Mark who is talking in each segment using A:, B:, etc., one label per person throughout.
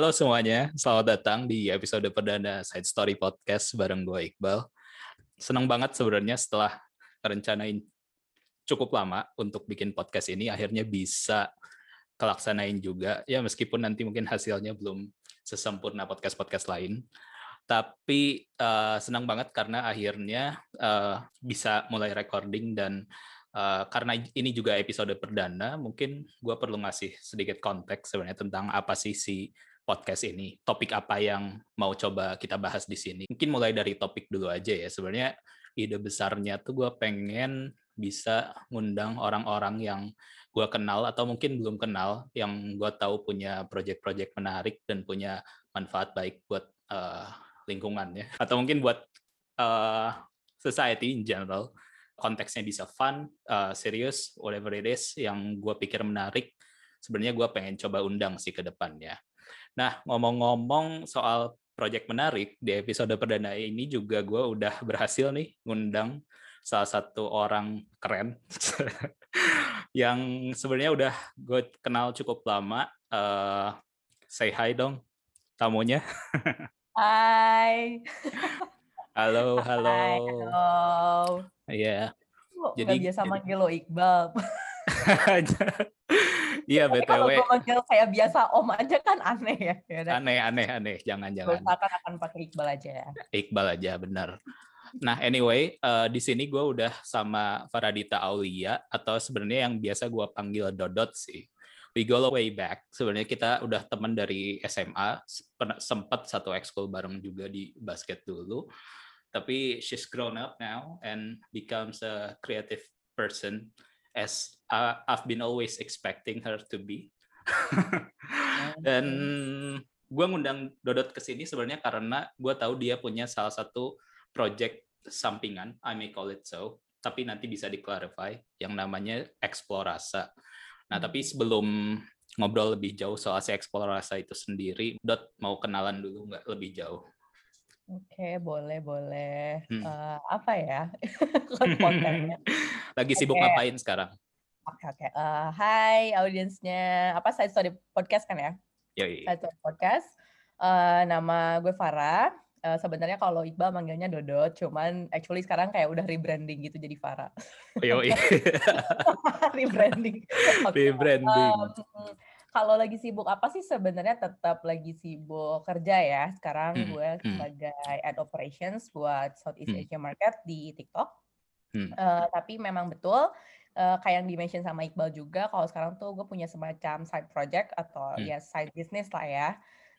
A: Halo semuanya, selamat datang di episode perdana Side Story Podcast bareng gue Iqbal. Senang banget sebenarnya setelah rencanain cukup lama untuk bikin podcast ini, akhirnya bisa kelaksanain juga. Ya meskipun nanti mungkin hasilnya belum sesempurna podcast-podcast lain. Tapi uh, senang banget karena akhirnya uh, bisa mulai recording dan Uh, karena ini juga episode perdana, mungkin gue perlu ngasih sedikit konteks sebenarnya tentang apa sih si podcast ini. Topik apa yang mau coba kita bahas di sini. Mungkin mulai dari topik dulu aja ya. Sebenarnya ide besarnya tuh gue pengen bisa ngundang orang-orang yang gue kenal atau mungkin belum kenal, yang gue tahu punya project-project menarik dan punya manfaat baik buat uh, lingkungan ya. Atau mungkin buat uh, society in general konteksnya bisa fun, uh, serius, whatever it is yang gue pikir menarik, sebenarnya gue pengen coba undang sih ke depannya. Nah, ngomong-ngomong soal project menarik, di episode perdana ini juga gue udah berhasil nih ngundang salah satu orang keren yang sebenarnya udah gue kenal cukup lama. Uh, say hi dong tamunya.
B: Hai.
A: Halo, halo.
B: Hai, halo.
A: Iya.
B: Yeah. Jadi biasa manggil lo Iqbal.
A: Iya BTW.
B: Kalau gue manggil kayak biasa Om aja kan aneh ya.
A: Aneh, aneh, aneh. Jangan, jangan.
B: Usahakan akan pakai Iqbal aja ya.
A: Iqbal aja, benar. Nah, anyway, uh, di sini gue udah sama Faradita Aulia atau sebenarnya yang biasa gue panggil Dodot sih. We go way back. Sebenarnya kita udah teman dari SMA, sempat satu ekskul bareng juga di basket dulu tapi she's grown up now and becomes a creative person as uh, I've been always expecting her to be. Dan gue ngundang Dodot ke sini sebenarnya karena gue tahu dia punya salah satu project sampingan, I may call it so, tapi nanti bisa diklarify yang namanya Explorasa. Nah, tapi hmm. sebelum ngobrol lebih jauh soal si Explorasa itu sendiri, Dot mau kenalan dulu nggak lebih jauh?
B: Oke, boleh boleh. Hmm. Uh, apa ya
A: Lagi sibuk okay. ngapain sekarang?
B: Oke oke. Uh, hai audiensnya, apa Side Story Podcast kan ya?
A: Yoi.
B: Side Story Podcast. Uh, nama gue Farah. Uh, sebenarnya kalau Iqbal manggilnya Dodo, cuman actually sekarang kayak udah rebranding gitu jadi Farah.
A: Yoi.
B: rebranding.
A: Okay. Rebranding.
B: Um, kalau lagi sibuk apa sih sebenarnya tetap lagi sibuk kerja ya. Sekarang hmm. gue hmm. sebagai ad operations buat Southeast hmm. Asia Market di TikTok. Hmm. Uh, tapi memang betul uh, kayak yang dimention sama Iqbal juga kalau sekarang tuh gue punya semacam side project atau hmm. ya side business lah ya.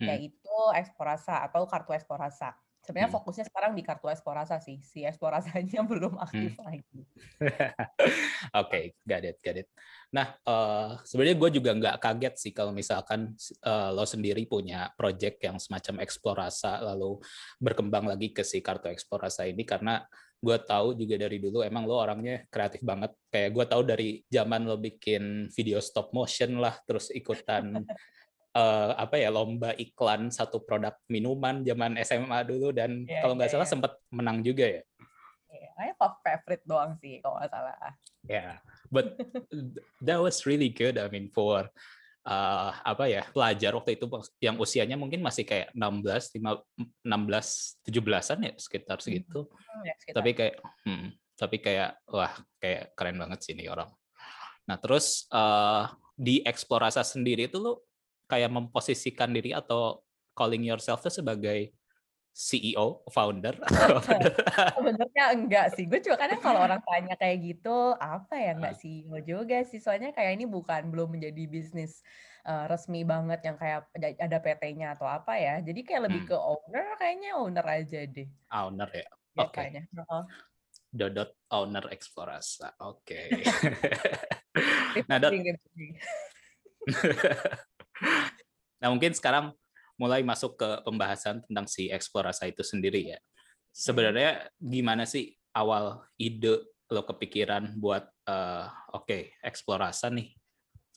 B: Hmm. Yaitu Explorasa atau kartu Explorasa. Sebenarnya hmm. fokusnya sekarang di kartu Explorasa sih. Si Explorasanya belum aktif hmm. lagi.
A: Oke, okay, got it, got it. Nah, uh, sebenarnya gue juga nggak kaget sih kalau misalkan uh, lo sendiri punya project yang semacam Explorasa lalu berkembang lagi ke si kartu Explorasa ini karena gue tahu juga dari dulu emang lo orangnya kreatif banget. Kayak gue tahu dari zaman lo bikin video stop motion lah, terus ikutan uh, apa ya lomba iklan satu produk minuman zaman SMA dulu dan yeah, kalau nggak yeah, salah yeah. sempat menang juga ya.
B: Yeah, I favorite doang sih kalau nggak salah.
A: Yeah, but that was really good. I mean for uh, apa ya pelajar waktu itu yang usianya mungkin masih kayak 16, 5, 16, 17-an ya sekitar hmm, segitu. Hmm, ya, sekitar. Tapi kayak hmm, tapi kayak wah kayak keren banget sih ini orang. Nah terus uh, di eksplorasi sendiri itu lo kayak memposisikan diri atau calling yourself tuh sebagai CEO, founder?
B: Sebenarnya enggak sih. Gue juga kadang kalau orang tanya kayak gitu, apa ya enggak CEO juga sih. Soalnya kayak ini bukan belum menjadi bisnis uh, resmi banget yang kayak ada PT-nya atau apa ya. Jadi kayak lebih hmm. ke owner kayaknya owner aja deh.
A: Owner ya. Oke. Okay. Uh-huh. Dodot owner Explorasa. Oke. Okay. nah, Dot. nah mungkin sekarang mulai masuk ke pembahasan tentang si eksplorasi itu sendiri ya. Sebenarnya gimana sih awal ide lo kepikiran buat uh, oke okay, eksplorasi nih,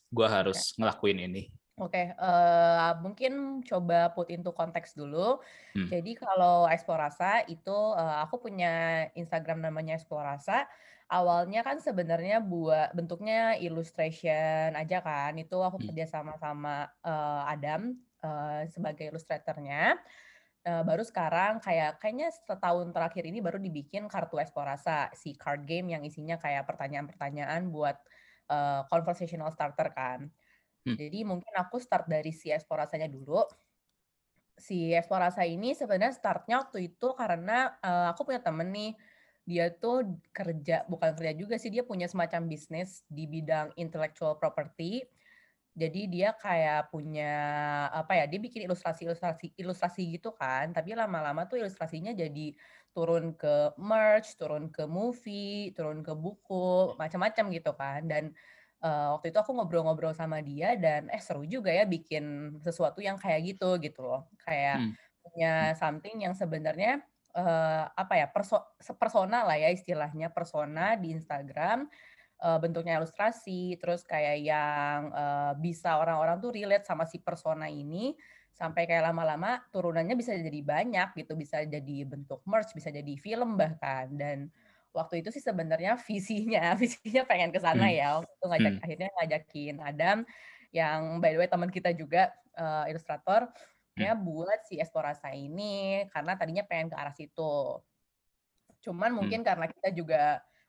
A: gue harus okay. ngelakuin ini.
B: Oke, okay, uh, eh, mungkin coba put into konteks dulu. Hmm. Jadi kalau Explorasa itu uh, aku punya Instagram namanya Explorasa awalnya kan sebenarnya buat bentuknya illustration aja kan. Itu aku hmm. kerja sama sama uh, Adam uh, sebagai ilustratornya. Uh, baru sekarang kayak kayaknya setahun terakhir ini baru dibikin kartu Explorasa si card game yang isinya kayak pertanyaan-pertanyaan buat uh, conversational starter kan. Hmm. Jadi mungkin aku start dari si Explorasanya dulu. Si Explorasa ini sebenarnya startnya waktu itu karena uh, aku punya temen nih dia tuh kerja bukan kerja juga sih dia punya semacam bisnis di bidang intellectual property jadi dia kayak punya apa ya dia bikin ilustrasi ilustrasi ilustrasi gitu kan tapi lama-lama tuh ilustrasinya jadi turun ke merch turun ke movie turun ke buku macam-macam gitu kan. Dan uh, waktu itu aku ngobrol-ngobrol sama dia dan eh seru juga ya bikin sesuatu yang kayak gitu gitu loh. Kayak hmm. punya something yang sebenarnya uh, apa ya perso persona lah ya istilahnya persona di Instagram uh, bentuknya ilustrasi terus kayak yang uh, bisa orang-orang tuh relate sama si persona ini sampai kayak lama-lama turunannya bisa jadi banyak gitu bisa jadi bentuk merch bisa jadi film bahkan dan waktu itu sih sebenarnya visinya visinya pengen ke sana hmm. ya waktu itu ngajak hmm. akhirnya ngajakin Adam yang by the way teman kita juga uh, ilustrator ya buat si Estorasa ini karena tadinya pengen ke arah situ. Cuman hmm. mungkin hmm. karena kita juga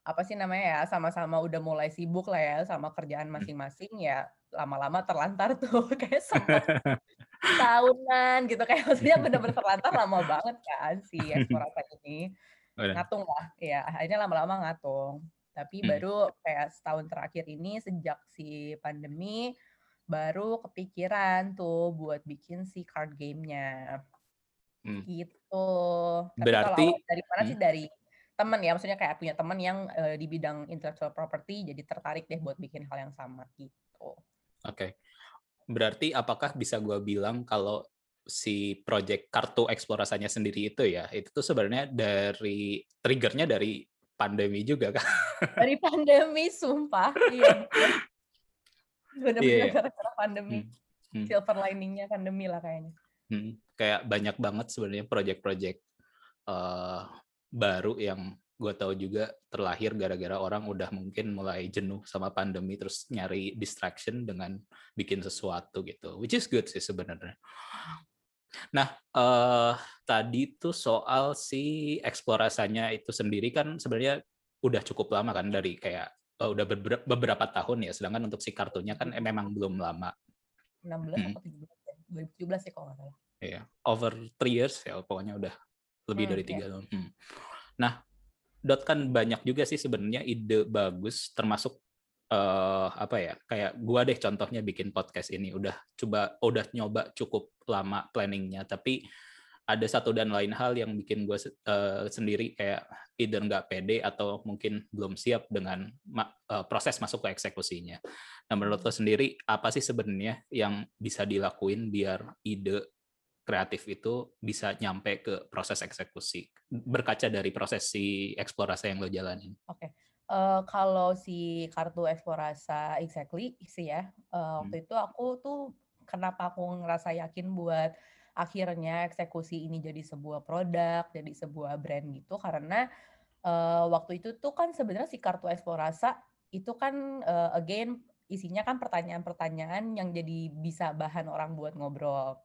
B: apa sih namanya ya sama-sama udah mulai sibuk lah ya sama kerjaan hmm. masing-masing ya lama-lama terlantar tuh kayak sempat tahunan gitu kayak maksudnya bener-bener terlantar lama banget kan si Estorasa ini ngatung lah ya akhirnya lama-lama ngatung tapi hmm. baru kayak setahun terakhir ini sejak si pandemi baru kepikiran tuh buat bikin si card gamenya hmm. gitu
A: Tapi berarti
B: kalau dari mana hmm. sih dari temen ya maksudnya kayak punya temen yang uh, di bidang intellectual property jadi tertarik deh buat bikin hal yang sama gitu
A: oke okay. berarti apakah bisa gue bilang kalau si project kartu eksplorasinya sendiri itu ya itu tuh sebenarnya dari triggernya dari pandemi juga kan
B: dari pandemi sumpah iya benar-benar yeah. Iya. gara-gara pandemi hmm. Hmm. silver liningnya pandemi lah kayaknya
A: hmm. kayak banyak banget sebenarnya project-project uh, baru yang gue tahu juga terlahir gara-gara orang udah mungkin mulai jenuh sama pandemi terus nyari distraction dengan bikin sesuatu gitu which is good sih sebenarnya nah uh, tadi tuh soal si eksplorasinya itu sendiri kan sebenarnya udah cukup lama kan dari kayak uh, udah beberapa, beberapa tahun ya, sedangkan untuk si kartunya kan eh, memang belum lama.
B: 16 hmm. atau 17 ya? 2017 ya kalau nggak salah.
A: Iya, over three years ya pokoknya udah lebih hmm, dari tiga yeah. tahun. Hmm. Nah, Dot kan banyak juga sih sebenarnya ide bagus, termasuk uh, apa ya kayak gua deh contohnya bikin podcast ini udah coba udah nyoba cukup lama planningnya tapi ada satu dan lain hal yang bikin gue uh, sendiri kayak either nggak pede atau mungkin belum siap dengan ma uh, proses masuk ke eksekusinya. Nah menurut lo sendiri apa sih sebenarnya yang bisa dilakuin biar ide kreatif itu bisa nyampe ke proses eksekusi berkaca dari proses si eksplorasi yang lo jalanin.
B: Oke, okay. uh, eh, kalau si kartu eksplorasi exactly sih ya uh, waktu hmm. itu aku tuh kenapa aku ngerasa yakin buat akhirnya eksekusi ini jadi sebuah produk, jadi sebuah brand gitu karena uh, waktu itu tuh kan sebenarnya si kartu Explorasa itu kan uh, again isinya kan pertanyaan-pertanyaan yang jadi bisa bahan orang buat ngobrol.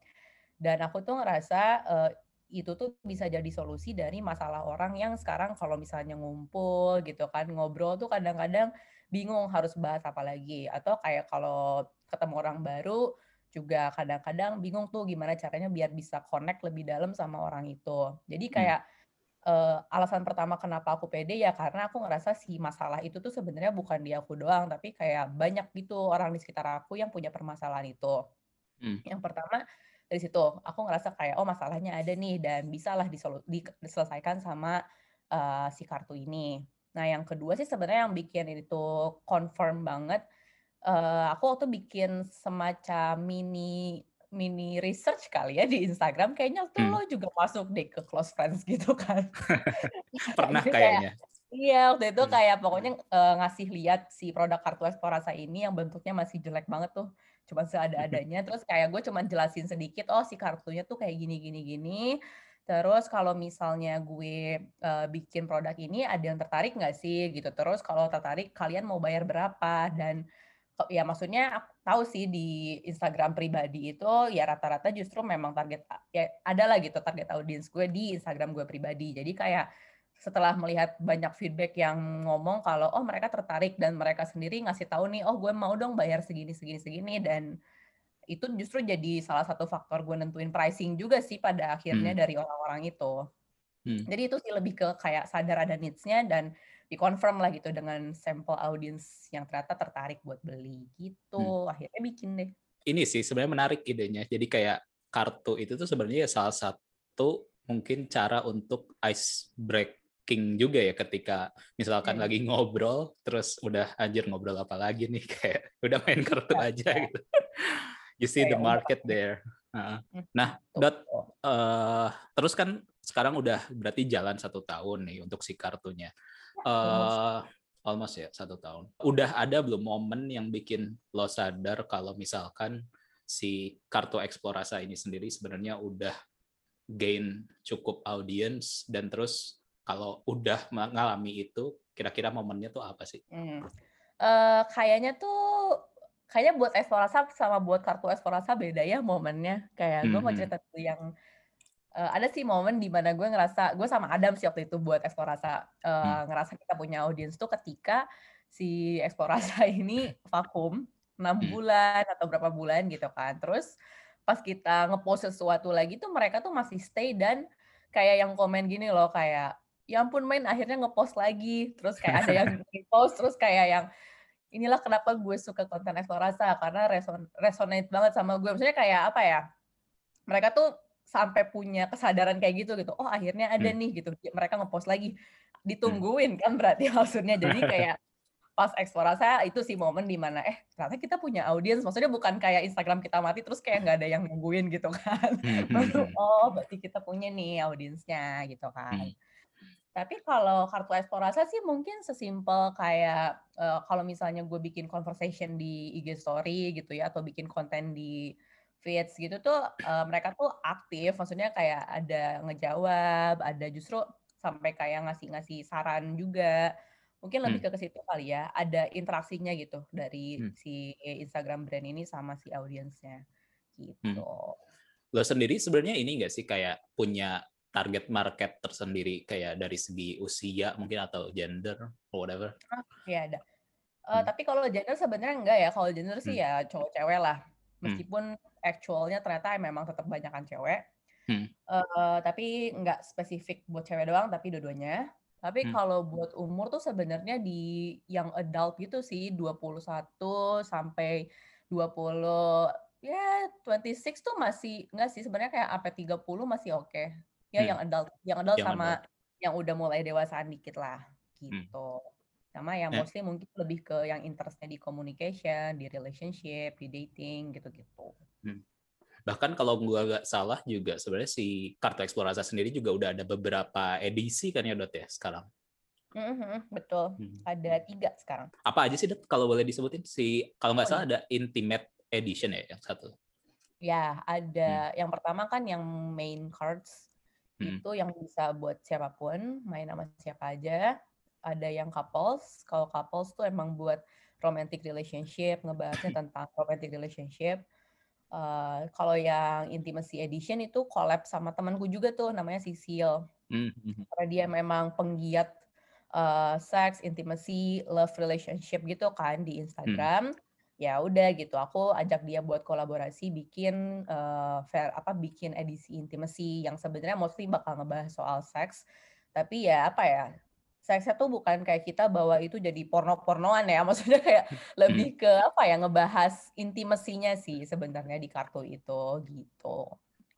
B: Dan aku tuh ngerasa uh, itu tuh bisa jadi solusi dari masalah orang yang sekarang kalau misalnya ngumpul gitu kan ngobrol tuh kadang-kadang bingung harus bahas apa lagi atau kayak kalau ketemu orang baru juga kadang-kadang bingung tuh gimana caranya biar bisa connect lebih dalam sama orang itu. Jadi hmm. kayak hmm. uh, alasan pertama kenapa aku pede ya karena aku ngerasa si masalah itu tuh sebenarnya bukan di aku doang, tapi kayak banyak gitu orang di sekitar aku yang punya permasalahan itu. Hmm. Yang pertama dari situ aku ngerasa kayak oh masalahnya ada nih dan bisalah diselesaikan sama uh, si kartu ini. Nah yang kedua sih sebenarnya yang bikin itu confirm banget uh, aku waktu bikin semacam mini mini research kali ya di Instagram kayaknya tuh hmm. lo juga masuk deh ke close friends gitu kan
A: pernah kayaknya
B: iya waktu itu hmm. kayak pokoknya uh, ngasih lihat si produk kartu Esporasa ini yang bentuknya masih jelek banget tuh cuma seada-adanya. Terus kayak gue cuma jelasin sedikit oh si kartunya tuh kayak gini gini gini. Terus kalau misalnya gue uh, bikin produk ini ada yang tertarik nggak sih? Gitu. Terus kalau tertarik kalian mau bayar berapa? Dan ya maksudnya tahu sih di Instagram pribadi itu ya rata-rata justru memang target ya adalah gitu target audiens gue di Instagram gue pribadi. Jadi kayak setelah melihat banyak feedback yang ngomong kalau oh mereka tertarik dan mereka sendiri ngasih tahu nih oh gue mau dong bayar segini segini segini dan itu justru jadi salah satu faktor gue nentuin pricing juga sih pada akhirnya hmm. dari orang-orang itu. Hmm. Jadi itu sih lebih ke kayak sadar ada needs-nya dan dikonfirm lah gitu dengan sampel audiens yang ternyata tertarik buat beli gitu. Hmm. Akhirnya bikin deh.
A: Ini sih sebenarnya menarik idenya. Jadi kayak kartu itu tuh sebenarnya salah satu mungkin cara untuk ice breaking juga ya ketika misalkan hmm. lagi ngobrol terus udah anjir ngobrol apa lagi nih kayak udah main kartu iya, aja iya. gitu. You see the market there. Nah, Dot, uh, terus kan sekarang udah berarti jalan satu tahun nih untuk si kartunya. Uh, almost ya satu tahun. Udah ada belum momen yang bikin lo sadar kalau misalkan si kartu eksplorasi ini sendiri sebenarnya udah gain cukup audience dan terus kalau udah mengalami itu kira-kira momennya tuh apa sih? Hmm.
B: Uh, kayaknya tuh kayaknya buat eksplorasi sama buat kartu eksplorasi beda ya momennya. Kayak gue mau hmm, hmm. cerita tuh yang uh, ada sih momen di mana gue ngerasa gue sama Adam sih waktu itu buat eksplorasi uh, hmm. ngerasa kita punya audiens tuh ketika si eksplorasi ini vakum enam bulan atau berapa bulan gitu kan. Terus pas kita ngepost sesuatu lagi tuh mereka tuh masih stay dan kayak yang komen gini loh kayak ya ampun main akhirnya ngepost lagi terus kayak ada yang ngepost terus kayak yang inilah kenapa gue suka konten eksplorasi karena reson resonate banget sama gue. Maksudnya kayak apa ya? Mereka tuh sampai punya kesadaran kayak gitu gitu. Oh, akhirnya ada hmm. nih gitu. Mereka ngepost lagi. Ditungguin kan berarti maksudnya. Jadi kayak pas eksplorasi itu sih momen di mana eh ternyata kita punya audiens maksudnya bukan kayak Instagram kita mati terus kayak nggak ada yang nungguin gitu kan hmm, hmm, baru oh berarti kita punya nih audiensnya gitu kan tapi kalau kartu eksplorasi sih mungkin sesimpel kayak uh, kalau misalnya gue bikin conversation di IG story gitu ya atau bikin konten di feeds gitu tuh uh, mereka tuh aktif, maksudnya kayak ada ngejawab, ada justru sampai kayak ngasih-ngasih saran juga. Mungkin lebih hmm. ke situ kali ya, ada interaksinya gitu dari hmm. si Instagram brand ini sama si audiensnya gitu. Hmm.
A: Lo sendiri sebenarnya ini enggak sih kayak punya target market tersendiri kayak dari segi usia mungkin atau gender or whatever?
B: Oh, iya ada. Uh, hmm. Tapi kalau gender sebenarnya enggak ya. Kalau gender sih hmm. ya cowok cewek lah. Hmm. Meskipun hmm. actualnya ternyata memang tetap banyakan cewek. Hmm. Uh, tapi enggak spesifik buat cewek doang, tapi dua-duanya. Tapi hmm. kalau buat umur tuh sebenarnya di yang adult gitu sih 21 sampai 20 ya 26 tuh masih enggak sih sebenarnya kayak sampai 30 masih oke. Okay ya hmm. yang adult yang adult yang sama adult. yang udah mulai dewasaan dikit lah hmm. gitu hmm. sama yang yeah. mostly mungkin lebih ke yang interestnya di communication di relationship di dating gitu-gitu hmm.
A: bahkan kalau gua nggak salah juga sebenarnya si kartu eksplorasi sendiri juga udah ada beberapa edisi kan ya dot ya sekarang
B: Mm-hmm, betul. Hmm. Ada tiga sekarang.
A: Apa aja sih, Dot, kalau boleh disebutin? Si kalau nggak oh, salah iya. ada Intimate Edition ya yang satu.
B: Ya, ada. Hmm. Yang pertama kan yang main cards Hmm. Itu yang bisa buat siapa pun, main sama siapa aja. Ada yang couples, kalau couples tuh emang buat romantic relationship, ngebahasnya tentang romantic relationship. Uh, kalau yang intimacy edition itu collab sama temanku juga tuh namanya Sisil. Hmm, hmm, Karena dia memang penggiat uh, sex, intimacy, love relationship gitu kan di Instagram. Hmm ya udah gitu aku ajak dia buat kolaborasi bikin uh, fair apa bikin edisi intimacy yang sebenarnya mostly bakal ngebahas soal seks tapi ya apa ya seksnya tuh bukan kayak kita bawa itu jadi porno-pornoan ya maksudnya kayak lebih ke apa ya ngebahas intimasinya sih sebenarnya di kartu itu gitu.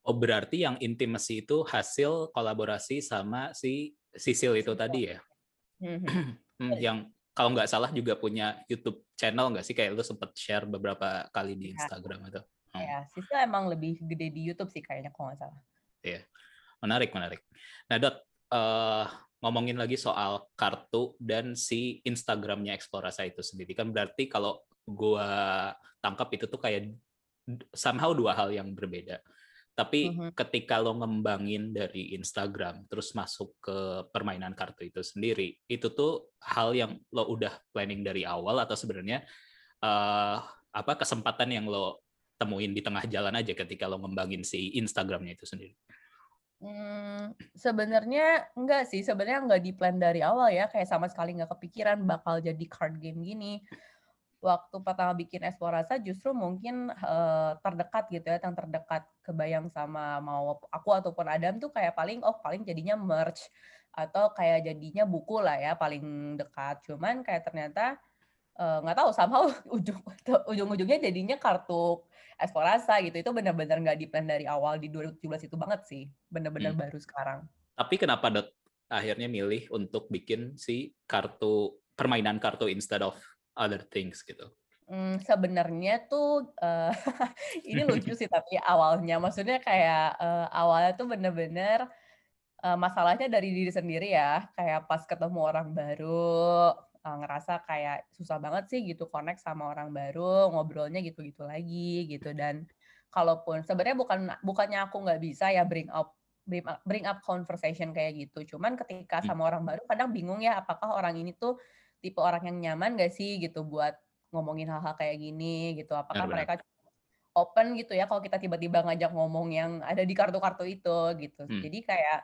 A: Oh berarti yang intimasi itu hasil kolaborasi sama si Sisil itu tadi ya? Mm-hmm. yang kalau nggak salah juga punya YouTube channel nggak sih kayak lu sempet share beberapa kali di iya. Instagram itu.
B: Hmm. Ya, Sisil emang lebih gede di YouTube sih kayaknya kalau nggak salah.
A: Iya, menarik menarik. Nah Dot, uh, ngomongin lagi soal kartu dan si Instagramnya Explorasa itu sendiri kan berarti kalau gua tangkap itu tuh kayak somehow dua hal yang berbeda. Tapi mm-hmm. ketika lo ngembangin dari Instagram terus masuk ke permainan kartu itu sendiri, itu tuh hal yang lo udah planning dari awal atau sebenarnya uh, apa kesempatan yang lo temuin di tengah jalan aja ketika lo ngembangin si Instagramnya itu sendiri?
B: Hmm, sebenarnya enggak sih, sebenarnya enggak di plan dari awal ya, kayak sama sekali nggak kepikiran bakal jadi card game gini. Waktu pertama bikin Esplorasa justru mungkin uh, terdekat gitu ya, yang terdekat kebayang sama mau aku ataupun Adam tuh kayak paling oh paling jadinya merch atau kayak jadinya buku lah ya paling dekat. Cuman kayak ternyata Eh, nggak uh, tahu somehow ujung ujung-ujungnya jadinya kartu Esplorasa gitu itu benar-benar nggak di plan dari awal di 2017 itu banget sih benar-benar hmm. baru sekarang
A: tapi kenapa dot akhirnya milih untuk bikin si kartu permainan kartu instead of other things gitu
B: Hmm, sebenarnya tuh uh, ini lucu sih tapi awalnya maksudnya kayak uh, awalnya tuh bener-bener uh, masalahnya dari diri sendiri ya kayak pas ketemu orang baru uh, ngerasa kayak susah banget sih gitu connect sama orang baru, ngobrolnya gitu-gitu lagi gitu dan kalaupun sebenarnya bukan bukannya aku nggak bisa ya bring up bring up, bring up conversation kayak gitu. Cuman ketika hmm. sama orang baru kadang bingung ya apakah orang ini tuh tipe orang yang nyaman gak sih gitu buat ngomongin hal-hal kayak gini gitu. Apakah Benar. mereka open gitu ya kalau kita tiba-tiba ngajak ngomong yang ada di kartu-kartu itu gitu. Hmm. Jadi kayak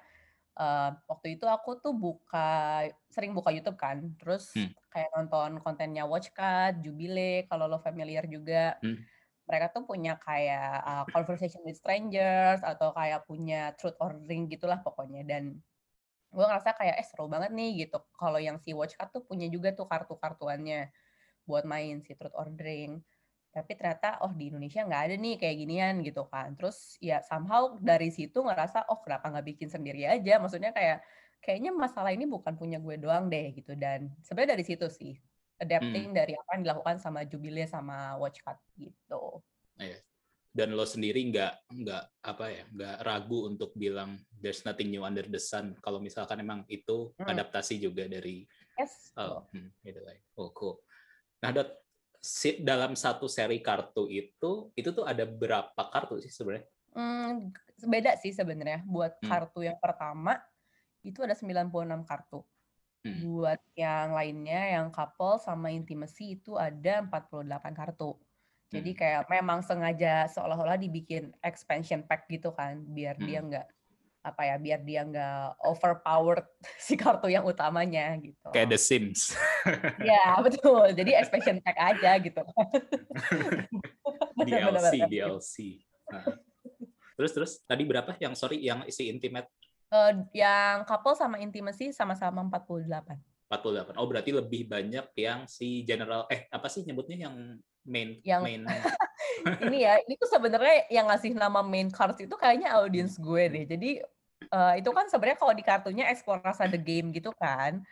B: uh, waktu itu aku tuh buka sering buka YouTube kan, terus hmm. kayak nonton kontennya Watchcat, Jubile, kalau lo familiar juga. Hmm. Mereka tuh punya kayak uh, conversation with strangers atau kayak punya truth or ring gitulah pokoknya dan gue ngerasa kayak eh seru banget nih gitu. Kalau yang si Watchcat tuh punya juga tuh kartu-kartuannya buat main si truth or ring tapi ternyata oh di Indonesia nggak ada nih kayak ginian gitu kan terus ya somehow dari situ ngerasa oh kenapa nggak bikin sendiri aja maksudnya kayak kayaknya masalah ini bukan punya gue doang deh gitu dan sebenarnya dari situ sih adapting hmm. dari apa yang dilakukan sama Jubilee sama Watchcut gitu.
A: Dan lo sendiri nggak nggak apa ya nggak ragu untuk bilang there's nothing new under the sun kalau misalkan emang itu hmm. adaptasi juga dari
B: yes.
A: Oh, hmm, gitu oh cool. Nah, Dot, dalam satu seri kartu itu itu tuh ada berapa kartu sih sebenarnya?
B: Hmm, beda sih sebenarnya. Buat hmm. kartu yang pertama itu ada 96 kartu. Hmm. Buat yang lainnya yang couple sama intimacy itu ada 48 kartu. Jadi hmm. kayak memang sengaja seolah-olah dibikin expansion pack gitu kan biar hmm. dia nggak apa ya biar dia nggak overpowered si kartu yang utamanya gitu.
A: Kayak The Sims.
B: ya betul. Jadi expansion pack aja gitu.
A: DLC DLC. Nah. Terus terus tadi berapa yang sorry yang isi intimate?
B: Uh, yang couple sama intimacy sama-sama 48.
A: 48. Oh berarti lebih banyak yang si general eh apa sih nyebutnya yang main
B: yang
A: main
B: ini ya ini tuh sebenarnya yang ngasih nama main cards itu kayaknya audience gue deh. Jadi uh, itu kan sebenarnya kalau di kartunya eksplorasi the game gitu kan.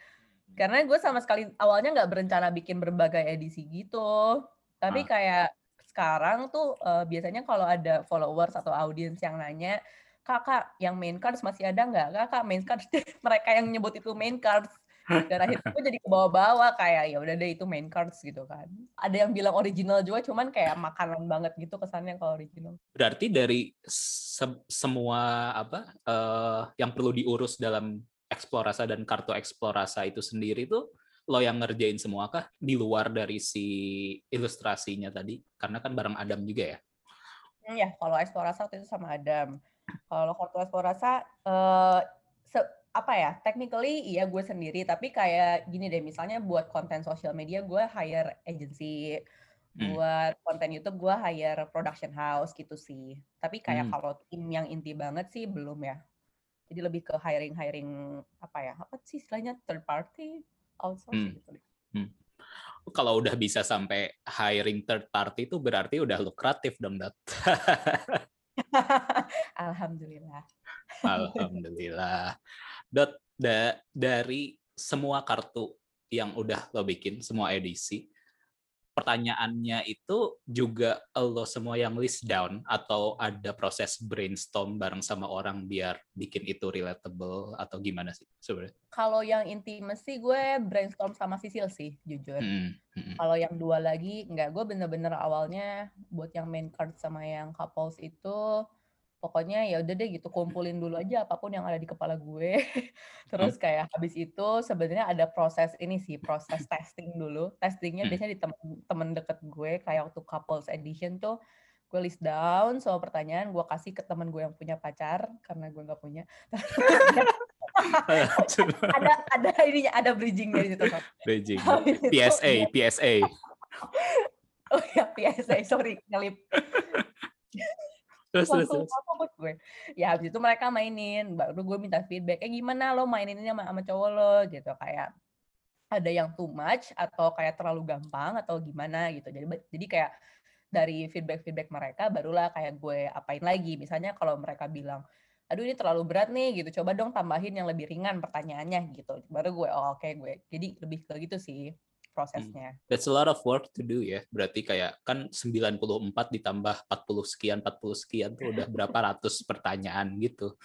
B: Karena gue sama sekali awalnya nggak berencana bikin berbagai edisi gitu. Tapi ah. kayak sekarang tuh uh, biasanya kalau ada followers atau audience yang nanya kakak yang main cards masih ada nggak? Kakak main cards. Mereka yang nyebut itu main cards dan akhirnya gue jadi ke bawah-bawah kayak ya udah deh itu main cards gitu kan. Ada yang bilang original juga cuman kayak makanan banget gitu kesannya kalau original.
A: Berarti dari se semua apa uh, yang perlu diurus dalam eksplorasa dan kartu eksplorasa itu sendiri tuh lo yang ngerjain semua kah? Di luar dari si ilustrasinya tadi? Karena kan bareng Adam juga ya?
B: Hmm, ya kalau eksplorasa itu sama Adam. Kalau kartu eksplorasa uh, apa ya technically iya gue sendiri tapi kayak gini deh misalnya buat konten sosial media gue hire agency hmm. buat konten YouTube gue hire production house gitu sih tapi kayak hmm. kalau tim yang inti banget sih belum ya jadi lebih ke hiring hiring apa ya apa sih istilahnya third party outsourcing hmm. gitu deh. Hmm.
A: Kalau udah bisa sampai hiring third party itu berarti udah lukratif dong, Dat.
B: Alhamdulillah.
A: Alhamdulillah. Dot da, dari semua kartu yang udah lo bikin, semua edisi, pertanyaannya itu juga lo semua yang list down atau ada proses brainstorm bareng sama orang biar bikin itu relatable atau gimana sih sebenarnya?
B: Kalau yang intimacy gue brainstorm sama Sisil sih jujur. Hmm, hmm. Kalau yang dua lagi nggak gue bener-bener awalnya buat yang main card sama yang couples itu pokoknya ya udah deh gitu kumpulin dulu aja apa pun yang ada di kepala gue. Terus kayak habis itu sebenarnya ada proses ini sih proses testing dulu. Testingnya biasanya di temen, temen deket gue kayak waktu couples edition tuh gue list down soal pertanyaan gue kasih ke temen gue yang punya pacar karena gue nggak punya. Ada ada ininya ada bridging dari situ
A: bridging. PSA PSA
B: oh ya PSA sorry ngelip
A: terus terus, terus.
B: gue. Ya habis itu mereka mainin baru gue minta feedback eh gimana lo mainin ini sama, sama cowok lo? Gitu kayak ada yang too much atau kayak terlalu gampang atau gimana? Gitu. Jadi jadi kayak dari feedback feedback mereka barulah kayak gue apain lagi. Misalnya kalau mereka bilang aduh ini terlalu berat nih gitu coba dong tambahin yang lebih ringan pertanyaannya gitu. Baru gue oh oke okay, gue. Jadi lebih ke gitu sih prosesnya.
A: Hmm. That's a lot of work to do ya. Berarti kayak kan 94 ditambah 40 sekian, 40 sekian tuh udah berapa ratus pertanyaan gitu.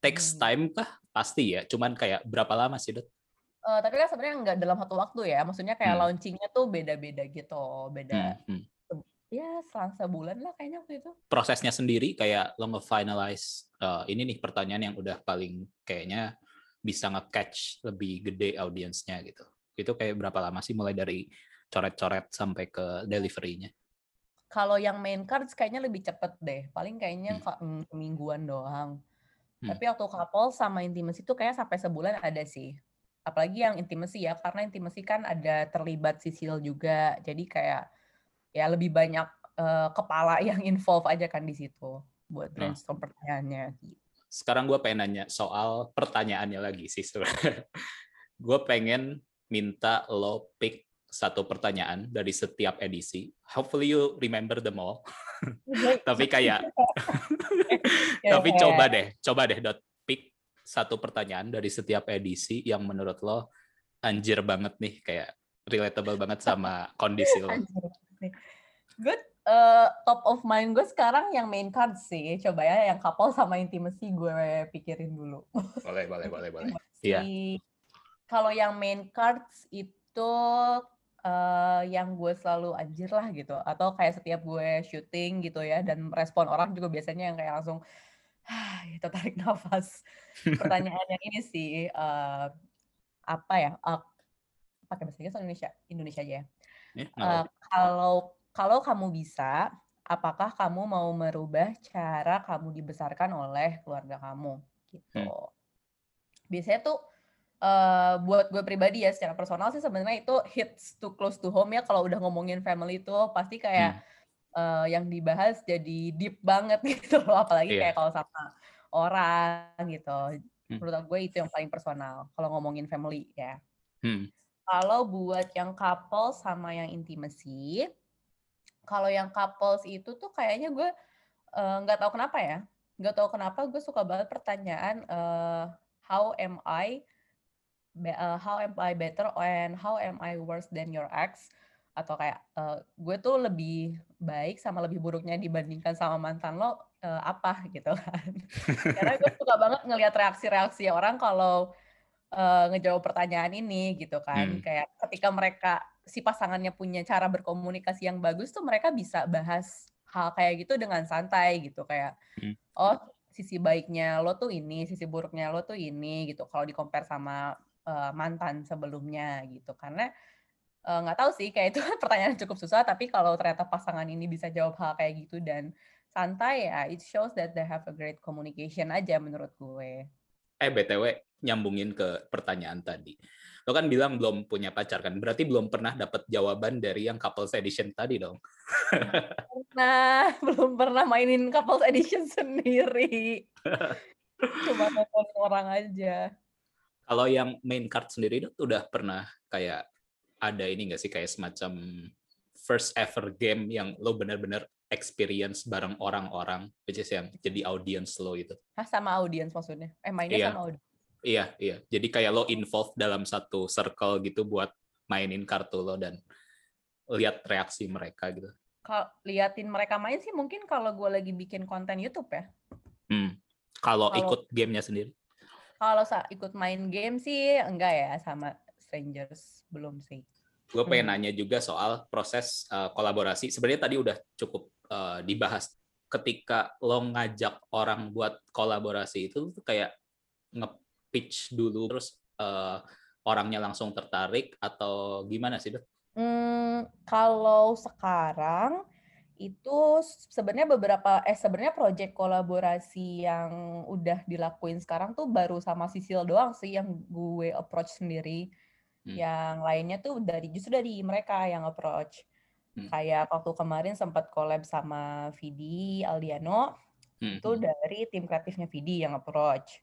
A: Takes hmm. time kah? Pasti ya. Cuman kayak berapa lama sih, Dot?
B: Uh, tapi kan sebenarnya nggak dalam satu waktu ya. Maksudnya kayak hmm. launchingnya tuh beda-beda gitu. Beda. Hmm. Hmm. Ya, selang sebulan lah kayaknya waktu itu.
A: Prosesnya sendiri kayak lo nge-finalize uh, ini nih pertanyaan yang udah paling kayaknya bisa nge-catch lebih gede audiensnya gitu. Itu kayak berapa lama sih mulai dari coret-coret sampai ke delivery-nya?
B: Kalau yang main cards kayaknya lebih cepet deh. Paling kayaknya hmm. mingguan doang. Hmm. Tapi waktu couple sama intimacy itu kayak sampai sebulan ada sih. Apalagi yang intimacy ya, karena intimacy kan ada terlibat sisil juga. Jadi kayak ya lebih banyak uh, kepala yang involve aja kan di situ buat nah. brainstorm nah. pertanyaannya.
A: Sekarang gue pengen nanya soal pertanyaannya lagi sih sebenarnya. gue pengen minta lo pick satu pertanyaan dari setiap edisi. Hopefully you remember them all. tapi kayak, tapi coba deh, coba deh dot pick satu pertanyaan dari setiap edisi yang menurut lo anjir banget nih, kayak relatable banget sama kondisi lo.
B: Good. Uh, top of mind gue sekarang yang main card sih. Coba ya yang couple sama intimacy gue pikirin dulu.
A: Boleh, boleh, boleh, boleh. Iya
B: kalau yang main cards itu uh, yang gue selalu anjir lah gitu. Atau kayak setiap gue syuting gitu ya dan respon orang juga biasanya yang kayak langsung itu tarik nafas. Pertanyaan yang ini sih uh, apa ya uh, pakai bahasa Inggris Indonesia? Indonesia aja ya. Uh, kalau kalau kamu bisa apakah kamu mau merubah cara kamu dibesarkan oleh keluarga kamu? Gitu. Hmm. biasanya tuh uh, buat gue pribadi ya secara personal sih sebenarnya itu hits too close to home ya kalau udah ngomongin family itu pasti kayak hmm. uh, yang dibahas jadi deep banget gitu loh apalagi yeah. kayak kalau sama orang gitu hmm. menurut gue itu yang paling personal kalau ngomongin family ya hmm. kalau buat yang couple sama yang intimacy kalau yang couples itu tuh kayaknya gue eh, nggak uh, tahu kenapa ya nggak tahu kenapa gue suka banget pertanyaan uh, how am I uh, how am I better and how am I worse than your ex? Atau kayak uh, gue tuh lebih baik sama lebih buruknya dibandingkan sama mantan lo uh, apa? Gitu kan. Karena gue suka banget ngelihat reaksi-reaksi orang kalau uh, ngejawab pertanyaan ini gitu kan. Hmm. kayak ketika mereka si pasangannya punya cara berkomunikasi yang bagus tuh mereka bisa bahas hal kayak gitu dengan santai gitu. Kayak hmm. oh sisi baiknya lo tuh ini sisi buruknya lo tuh ini gitu. Kalau di compare sama uh, mantan sebelumnya gitu. Karena nggak uh, tahu sih kayak itu pertanyaan cukup susah tapi kalau ternyata pasangan ini bisa jawab hal kayak gitu dan santai ya it shows that they have a great communication aja menurut gue.
A: Eh btw nyambungin ke pertanyaan tadi. Lo kan bilang belum punya pacar kan? Berarti belum pernah dapat jawaban dari yang couples edition tadi dong.
B: Nah belum pernah mainin couples edition sendiri. Cuma nonton orang aja
A: kalau yang main card sendiri itu udah pernah kayak ada ini nggak sih kayak semacam first ever game yang lo benar-benar experience bareng orang-orang, which is yang jadi audience lo itu.
B: Hah, sama audience maksudnya? Eh mainnya
A: iya.
B: sama audience?
A: Iya, iya. Jadi kayak lo involved dalam satu circle gitu buat mainin kartu lo dan lihat reaksi mereka gitu.
B: Kalau liatin mereka main sih mungkin kalau gue lagi bikin konten YouTube ya.
A: Hmm. Kalau ikut gamenya sendiri?
B: Kalau ikut main game sih enggak ya sama strangers belum sih.
A: Gue pengen hmm. nanya juga soal proses uh, kolaborasi. Sebenarnya tadi udah cukup uh, dibahas ketika lo ngajak orang buat kolaborasi itu tuh kayak nge-pitch dulu terus uh, orangnya langsung tertarik atau gimana sih, Dok?
B: Hmm, kalau sekarang itu sebenarnya beberapa eh sebenarnya project kolaborasi yang udah dilakuin sekarang tuh baru sama Sisil doang sih yang gue approach sendiri. Hmm. Yang lainnya tuh dari justru dari mereka yang approach. Hmm. Kayak waktu kemarin sempat collab sama Vidi Aldiano, hmm. itu hmm. dari tim kreatifnya Vidi yang approach.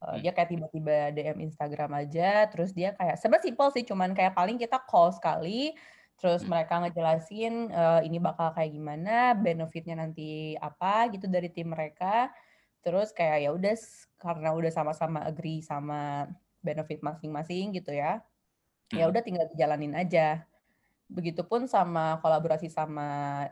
B: Uh, dia kayak tiba-tiba DM Instagram aja, terus dia kayak sebenarnya simpel sih, cuman kayak paling kita call sekali, terus hmm. mereka ngejelasin uh, ini bakal kayak gimana, benefitnya nanti apa gitu dari tim mereka, terus kayak ya udah karena udah sama-sama agree sama benefit masing-masing gitu ya, ya udah tinggal dijalanin aja. Begitupun sama kolaborasi sama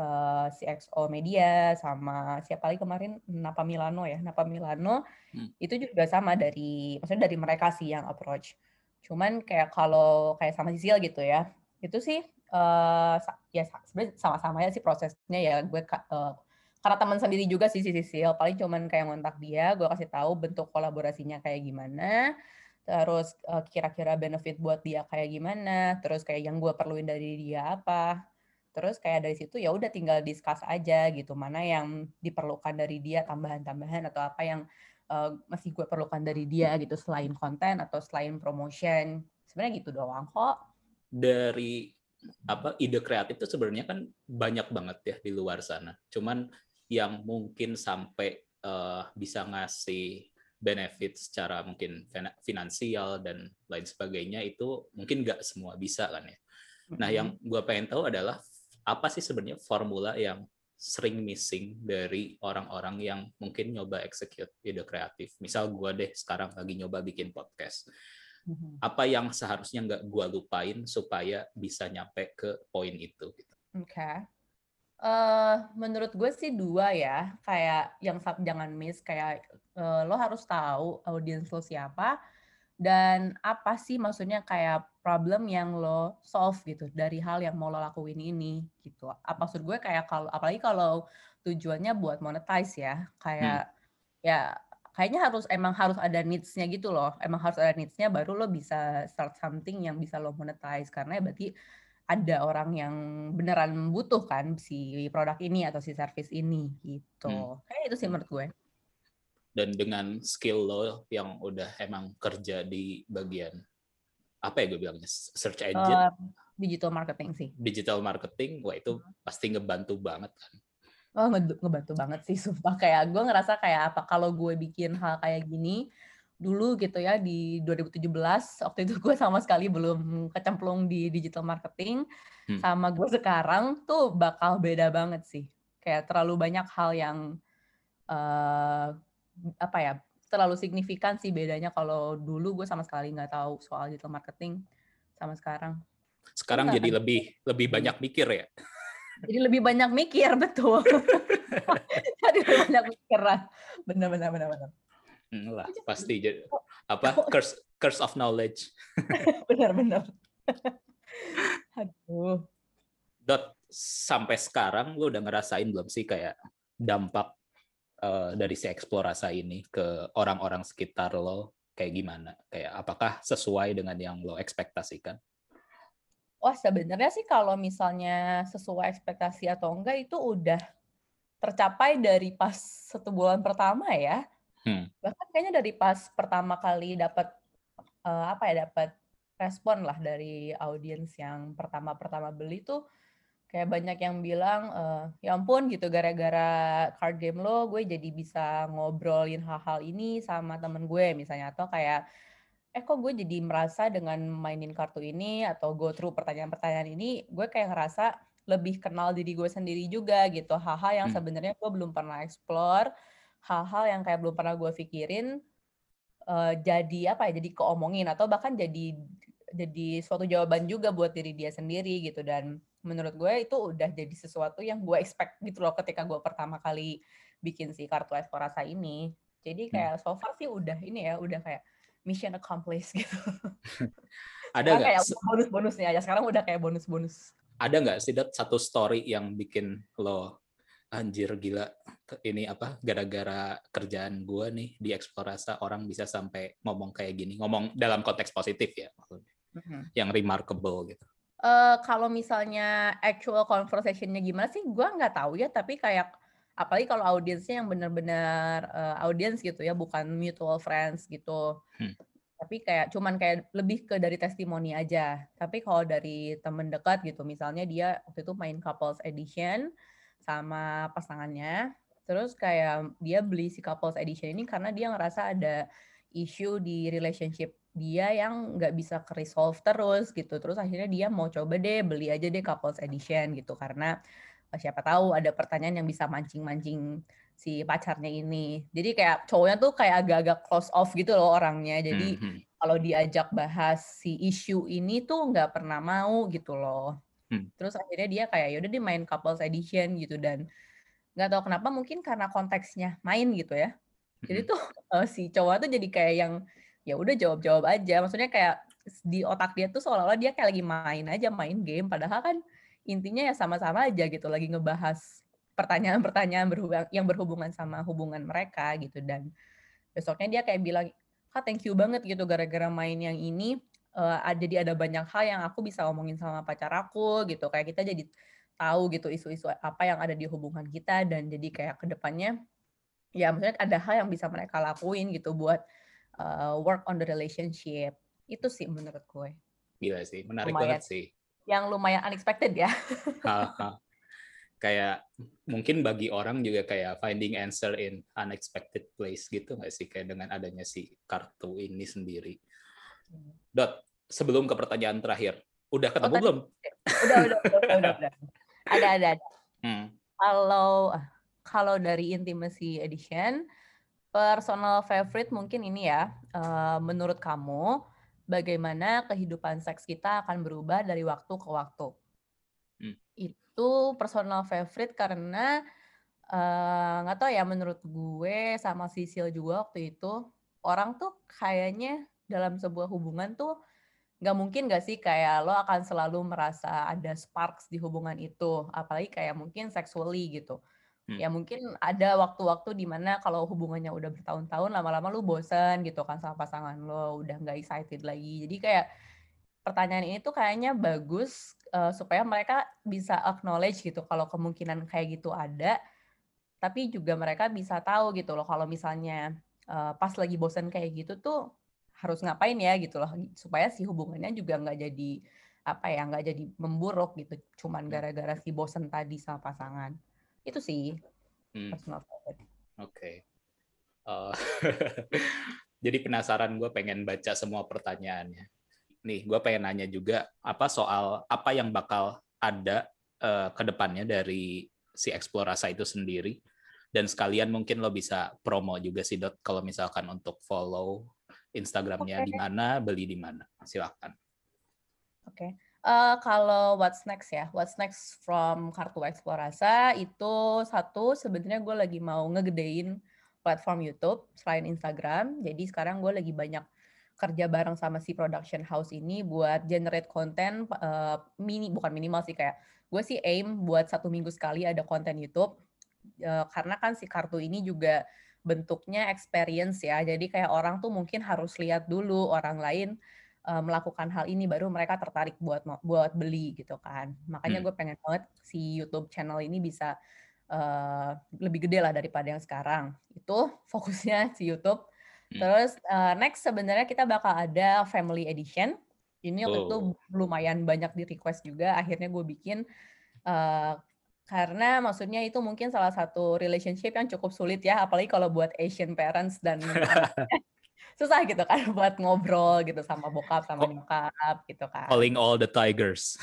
B: uh, CXO Media, sama siapa lagi kemarin Napa Milano ya, Napa Milano hmm. itu juga sama dari, maksudnya dari mereka sih yang approach. Cuman kayak kalau kayak sama Sisil gitu ya, itu sih uh, ya sebenarnya sama-sama ya sih prosesnya ya. Gue uh, karena teman sendiri juga sih si Sisil, paling cuman kayak ngontak dia, gue kasih tahu bentuk kolaborasinya kayak gimana. Terus uh, kira-kira benefit buat dia kayak gimana, terus kayak yang gue perluin dari dia apa, terus kayak dari situ ya udah tinggal discuss aja gitu. Mana yang diperlukan dari dia tambahan-tambahan atau apa yang uh, masih gue perlukan dari dia gitu. Selain konten atau selain promotion. Sebenarnya gitu doang kok
A: dari apa ide kreatif itu sebenarnya kan banyak banget ya di luar sana cuman yang mungkin sampai uh, bisa ngasih benefit secara mungkin finansial dan lain sebagainya itu mungkin nggak semua bisa kan ya. Nah yang gue pengen tahu adalah apa sih sebenarnya formula yang sering missing dari orang-orang yang mungkin nyoba execute ide kreatif. Misal gue deh sekarang lagi nyoba bikin podcast. Apa yang seharusnya nggak gue lupain supaya bisa nyampe ke poin itu? Gitu.
B: Oke. Okay. Uh, menurut gue sih dua ya, kayak yang jangan miss, kayak uh, lo harus tahu audiens lo siapa dan apa sih maksudnya kayak problem yang lo solve gitu dari hal yang mau lo lakuin ini gitu. Apa maksud gue kayak kalau apalagi kalau tujuannya buat monetize ya, kayak hmm. ya kayaknya harus emang harus ada needs-nya gitu loh. Emang harus ada needs-nya baru lo bisa start something yang bisa lo monetize karena ya berarti ada orang yang beneran membutuhkan si produk ini atau si service ini gitu. Hmm. Kayak itu sih menurut gue.
A: Dan dengan skill lo yang udah emang kerja di bagian apa ya gue bilangnya search engine, uh,
B: digital marketing sih.
A: Digital marketing, wah itu hmm. pasti ngebantu banget kan.
B: Oh ngebantu banget sih, sumpah. Kayak gue ngerasa kayak apa kalau gue bikin hal kayak gini, dulu gitu ya di 2017 waktu itu gue sama sekali belum kecemplung di digital marketing. Hmm. sama gue sekarang tuh bakal beda banget sih. Kayak terlalu banyak hal yang uh, apa ya terlalu signifikan sih bedanya kalau dulu gue sama sekali nggak tahu soal digital marketing sama sekarang.
A: Sekarang jadi lebih lebih banyak mikir ya
B: jadi lebih banyak mikir betul. Jadi lebih banyak mikir benar benar benar benar.
A: Hmm, lah pasti jadi apa? curse curse of knowledge.
B: Benar-benar aduh.
A: Dot sampai sekarang lu udah ngerasain belum sih kayak dampak uh, dari si eksplorasi ini ke orang-orang sekitar lo? Kayak gimana? Kayak apakah sesuai dengan yang lo ekspektasikan
B: Wah sebenarnya sih kalau misalnya sesuai ekspektasi atau enggak itu udah tercapai dari pas satu bulan pertama ya. Hmm. Bahkan kayaknya dari pas pertama kali dapat uh, apa ya dapat respon lah dari audiens yang pertama-pertama beli tuh kayak banyak yang bilang uh, ya ampun gitu gara-gara card game lo gue jadi bisa ngobrolin hal-hal ini sama temen gue misalnya atau kayak eh kok gue jadi merasa dengan mainin kartu ini atau go through pertanyaan-pertanyaan ini gue kayak ngerasa lebih kenal diri gue sendiri juga gitu hal-hal yang hmm. sebenarnya gue belum pernah explore hal-hal yang kayak belum pernah gue pikirin uh, jadi apa ya jadi keomongin atau bahkan jadi jadi suatu jawaban juga buat diri dia sendiri gitu dan menurut gue itu udah jadi sesuatu yang gue expect gitu loh ketika gue pertama kali bikin si kartu Esporasa ini jadi hmm. kayak so far sih udah ini ya udah kayak mission accomplished gitu.
A: Ada nggak kayak
B: bonus-bonusnya aja sekarang udah kayak bonus-bonus.
A: Ada nggak sih satu story yang bikin lo anjir gila ini apa gara-gara kerjaan gue nih di eksplorasa orang bisa sampai ngomong kayak gini ngomong dalam konteks positif ya maksudnya mm-hmm. yang remarkable gitu.
B: Uh, kalau misalnya actual conversationnya gimana sih gue nggak tahu ya tapi kayak apalagi kalau audiensnya yang benar-benar uh, audiens gitu ya bukan mutual friends gitu hmm. tapi kayak cuman kayak lebih ke dari testimoni aja tapi kalau dari temen dekat gitu misalnya dia waktu itu main couples edition sama pasangannya. Terus kayak dia beli si couples edition ini karena dia ngerasa ada isu di relationship dia yang nggak bisa ke resolve terus gitu. Terus akhirnya dia mau coba deh beli aja deh couples edition gitu karena siapa tahu ada pertanyaan yang bisa mancing-mancing si pacarnya ini. Jadi kayak cowoknya tuh kayak agak-agak close off gitu loh orangnya. Jadi mm -hmm. kalau diajak bahas si isu ini tuh nggak pernah mau gitu loh. Hmm. Terus akhirnya dia kayak yaudah dia main couples edition gitu dan nggak tahu kenapa mungkin karena konteksnya main gitu ya. Jadi hmm. tuh uh, si cowok tuh jadi kayak yang ya udah jawab-jawab aja. Maksudnya kayak di otak dia tuh seolah-olah dia kayak lagi main aja main game padahal kan intinya ya sama-sama aja gitu lagi ngebahas pertanyaan-pertanyaan berhubung yang berhubungan sama hubungan mereka gitu. Dan besoknya dia kayak bilang kak thank you banget gitu gara-gara main yang ini. Uh, jadi ada banyak hal yang aku bisa ngomongin sama pacar aku gitu. Kayak kita jadi tahu gitu isu-isu apa yang ada di hubungan kita dan jadi kayak ke depannya ya maksudnya ada hal yang bisa mereka lakuin gitu buat uh, work on the relationship. Itu sih menurut gue.
A: Gila sih menarik lumayan, banget sih
B: yang lumayan unexpected ya
A: kayak mungkin bagi orang juga kayak finding answer in unexpected place gitu nggak sih kayak dengan adanya si kartu ini sendiri Dot, sebelum ke pertanyaan terakhir, udah oh, ketemu oh, belum?
B: Udah, udah, udah, udah, udah. Ada, ada, ada. Hmm. Kalau kalau dari intimacy edition, personal favorite mungkin ini ya. Uh, menurut kamu, bagaimana kehidupan seks kita akan berubah dari waktu ke waktu? Hmm. Itu personal favorite karena eh, nggak uh, tahu ya menurut gue sama Sisil juga waktu itu orang tuh kayaknya dalam sebuah hubungan tuh nggak mungkin gak sih kayak lo akan selalu merasa ada sparks di hubungan itu apalagi kayak mungkin sexually gitu hmm. ya mungkin ada waktu-waktu di mana kalau hubungannya udah bertahun-tahun lama-lama lo bosen gitu kan sama pasangan lo udah nggak excited lagi jadi kayak pertanyaan ini tuh kayaknya bagus uh, supaya mereka bisa acknowledge gitu kalau kemungkinan kayak gitu ada tapi juga mereka bisa tahu gitu loh kalau misalnya uh, pas lagi bosen kayak gitu tuh harus ngapain ya gitu loh supaya si hubungannya juga nggak jadi apa ya nggak jadi memburuk gitu cuman hmm. gara-gara si bosen tadi sama pasangan itu sih hmm. personal
A: Oke. Okay. Uh, jadi penasaran gue pengen baca semua pertanyaannya. Nih gue pengen nanya juga apa soal apa yang bakal ada uh, ke depannya dari si eksplorasa itu sendiri dan sekalian mungkin lo bisa promo juga sih dot kalau misalkan untuk follow Instagramnya okay. di mana, beli di mana. Silakan.
B: Oke. Okay. Uh, kalau what's next ya, what's next from Kartu Eksplorasa itu satu sebenarnya gue lagi mau ngegedein platform YouTube selain Instagram. Jadi sekarang gue lagi banyak kerja bareng sama si production house ini buat generate konten uh, mini bukan minimal sih kayak gue sih aim buat satu minggu sekali ada konten YouTube uh, karena kan si kartu ini juga bentuknya experience ya. Jadi kayak orang tuh mungkin harus lihat dulu orang lain uh, melakukan hal ini baru mereka tertarik buat buat beli gitu kan. Makanya hmm. gue pengen banget si YouTube channel ini bisa uh, lebih gede lah daripada yang sekarang. Itu fokusnya si YouTube. Hmm. Terus uh, next sebenarnya kita bakal ada family edition. Ini waktu oh. itu lumayan banyak di request juga. Akhirnya gue bikin uh, karena maksudnya itu mungkin salah satu relationship yang cukup sulit ya, apalagi kalau buat Asian parents dan susah gitu kan buat ngobrol gitu sama bokap sama nyokap gitu kan.
A: Calling all the tigers.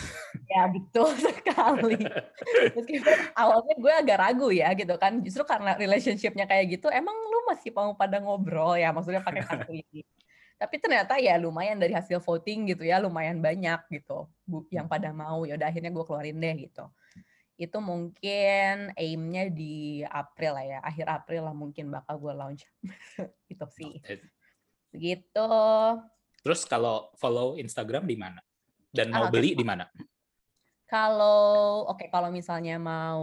B: Ya betul sekali. Meskipun awalnya gue agak ragu ya gitu kan, justru karena relationshipnya kayak gitu, emang lu masih mau pada ngobrol ya, maksudnya pakai kartu ini. Tapi ternyata ya lumayan dari hasil voting gitu ya, lumayan banyak gitu yang pada mau. Ya udah akhirnya gue keluarin deh gitu itu mungkin aimnya di April lah ya, akhir April lah mungkin bakal gue launch. itu sih. Gitu.
A: Terus kalau follow Instagram di mana? Dan mau ah, beli di mana?
B: Kalau oke okay, kalau misalnya mau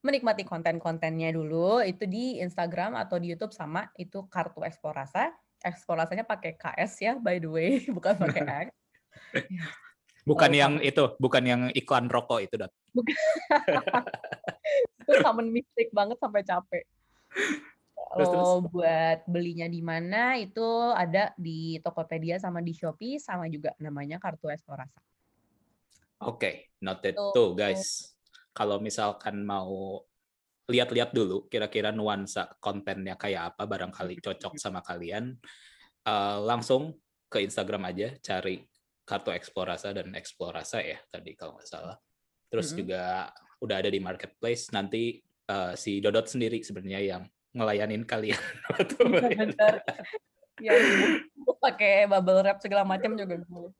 B: menikmati konten-kontennya dulu itu di Instagram atau di YouTube sama itu kartu Eksplorasa. Eksplorasanya pakai KS ya by the way, bukan pakai X.
A: Bukan oh, yang kamu. itu, bukan yang iklan rokok itu, Dot. Bukan.
B: itu common mistake banget sampai capek. Kalau buat belinya di mana itu ada di Tokopedia sama di Shopee sama juga namanya kartu Eksplorasa.
A: Oke, okay, noted. Tuh guys, kalau misalkan mau lihat-lihat dulu kira-kira nuansa kontennya kayak apa barangkali cocok sama kalian uh, langsung ke Instagram aja cari kartu eksplorasa dan eksplorasa ya tadi kalau nggak salah terus mm -hmm. juga udah ada di marketplace nanti uh, si Dodot sendiri sebenarnya yang ngelayanin kalian
B: ya pakai bubble wrap segala macam juga boleh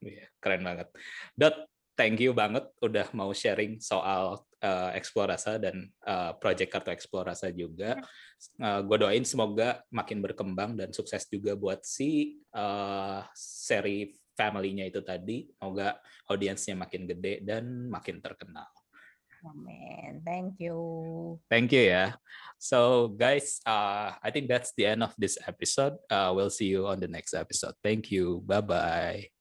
A: Iya, keren banget. Dot, thank you banget udah mau sharing soal uh, Explorasa dan uh, project kartu Explorasa juga. Uh, gue doain semoga makin berkembang dan sukses juga buat si uh, seri family-nya itu tadi. Semoga audiensnya makin gede dan makin terkenal.
B: Amen. Thank you.
A: Thank you Yeah. So guys, uh, I think that's the end of this episode. Uh, we'll see you on the next episode. Thank you. Bye bye.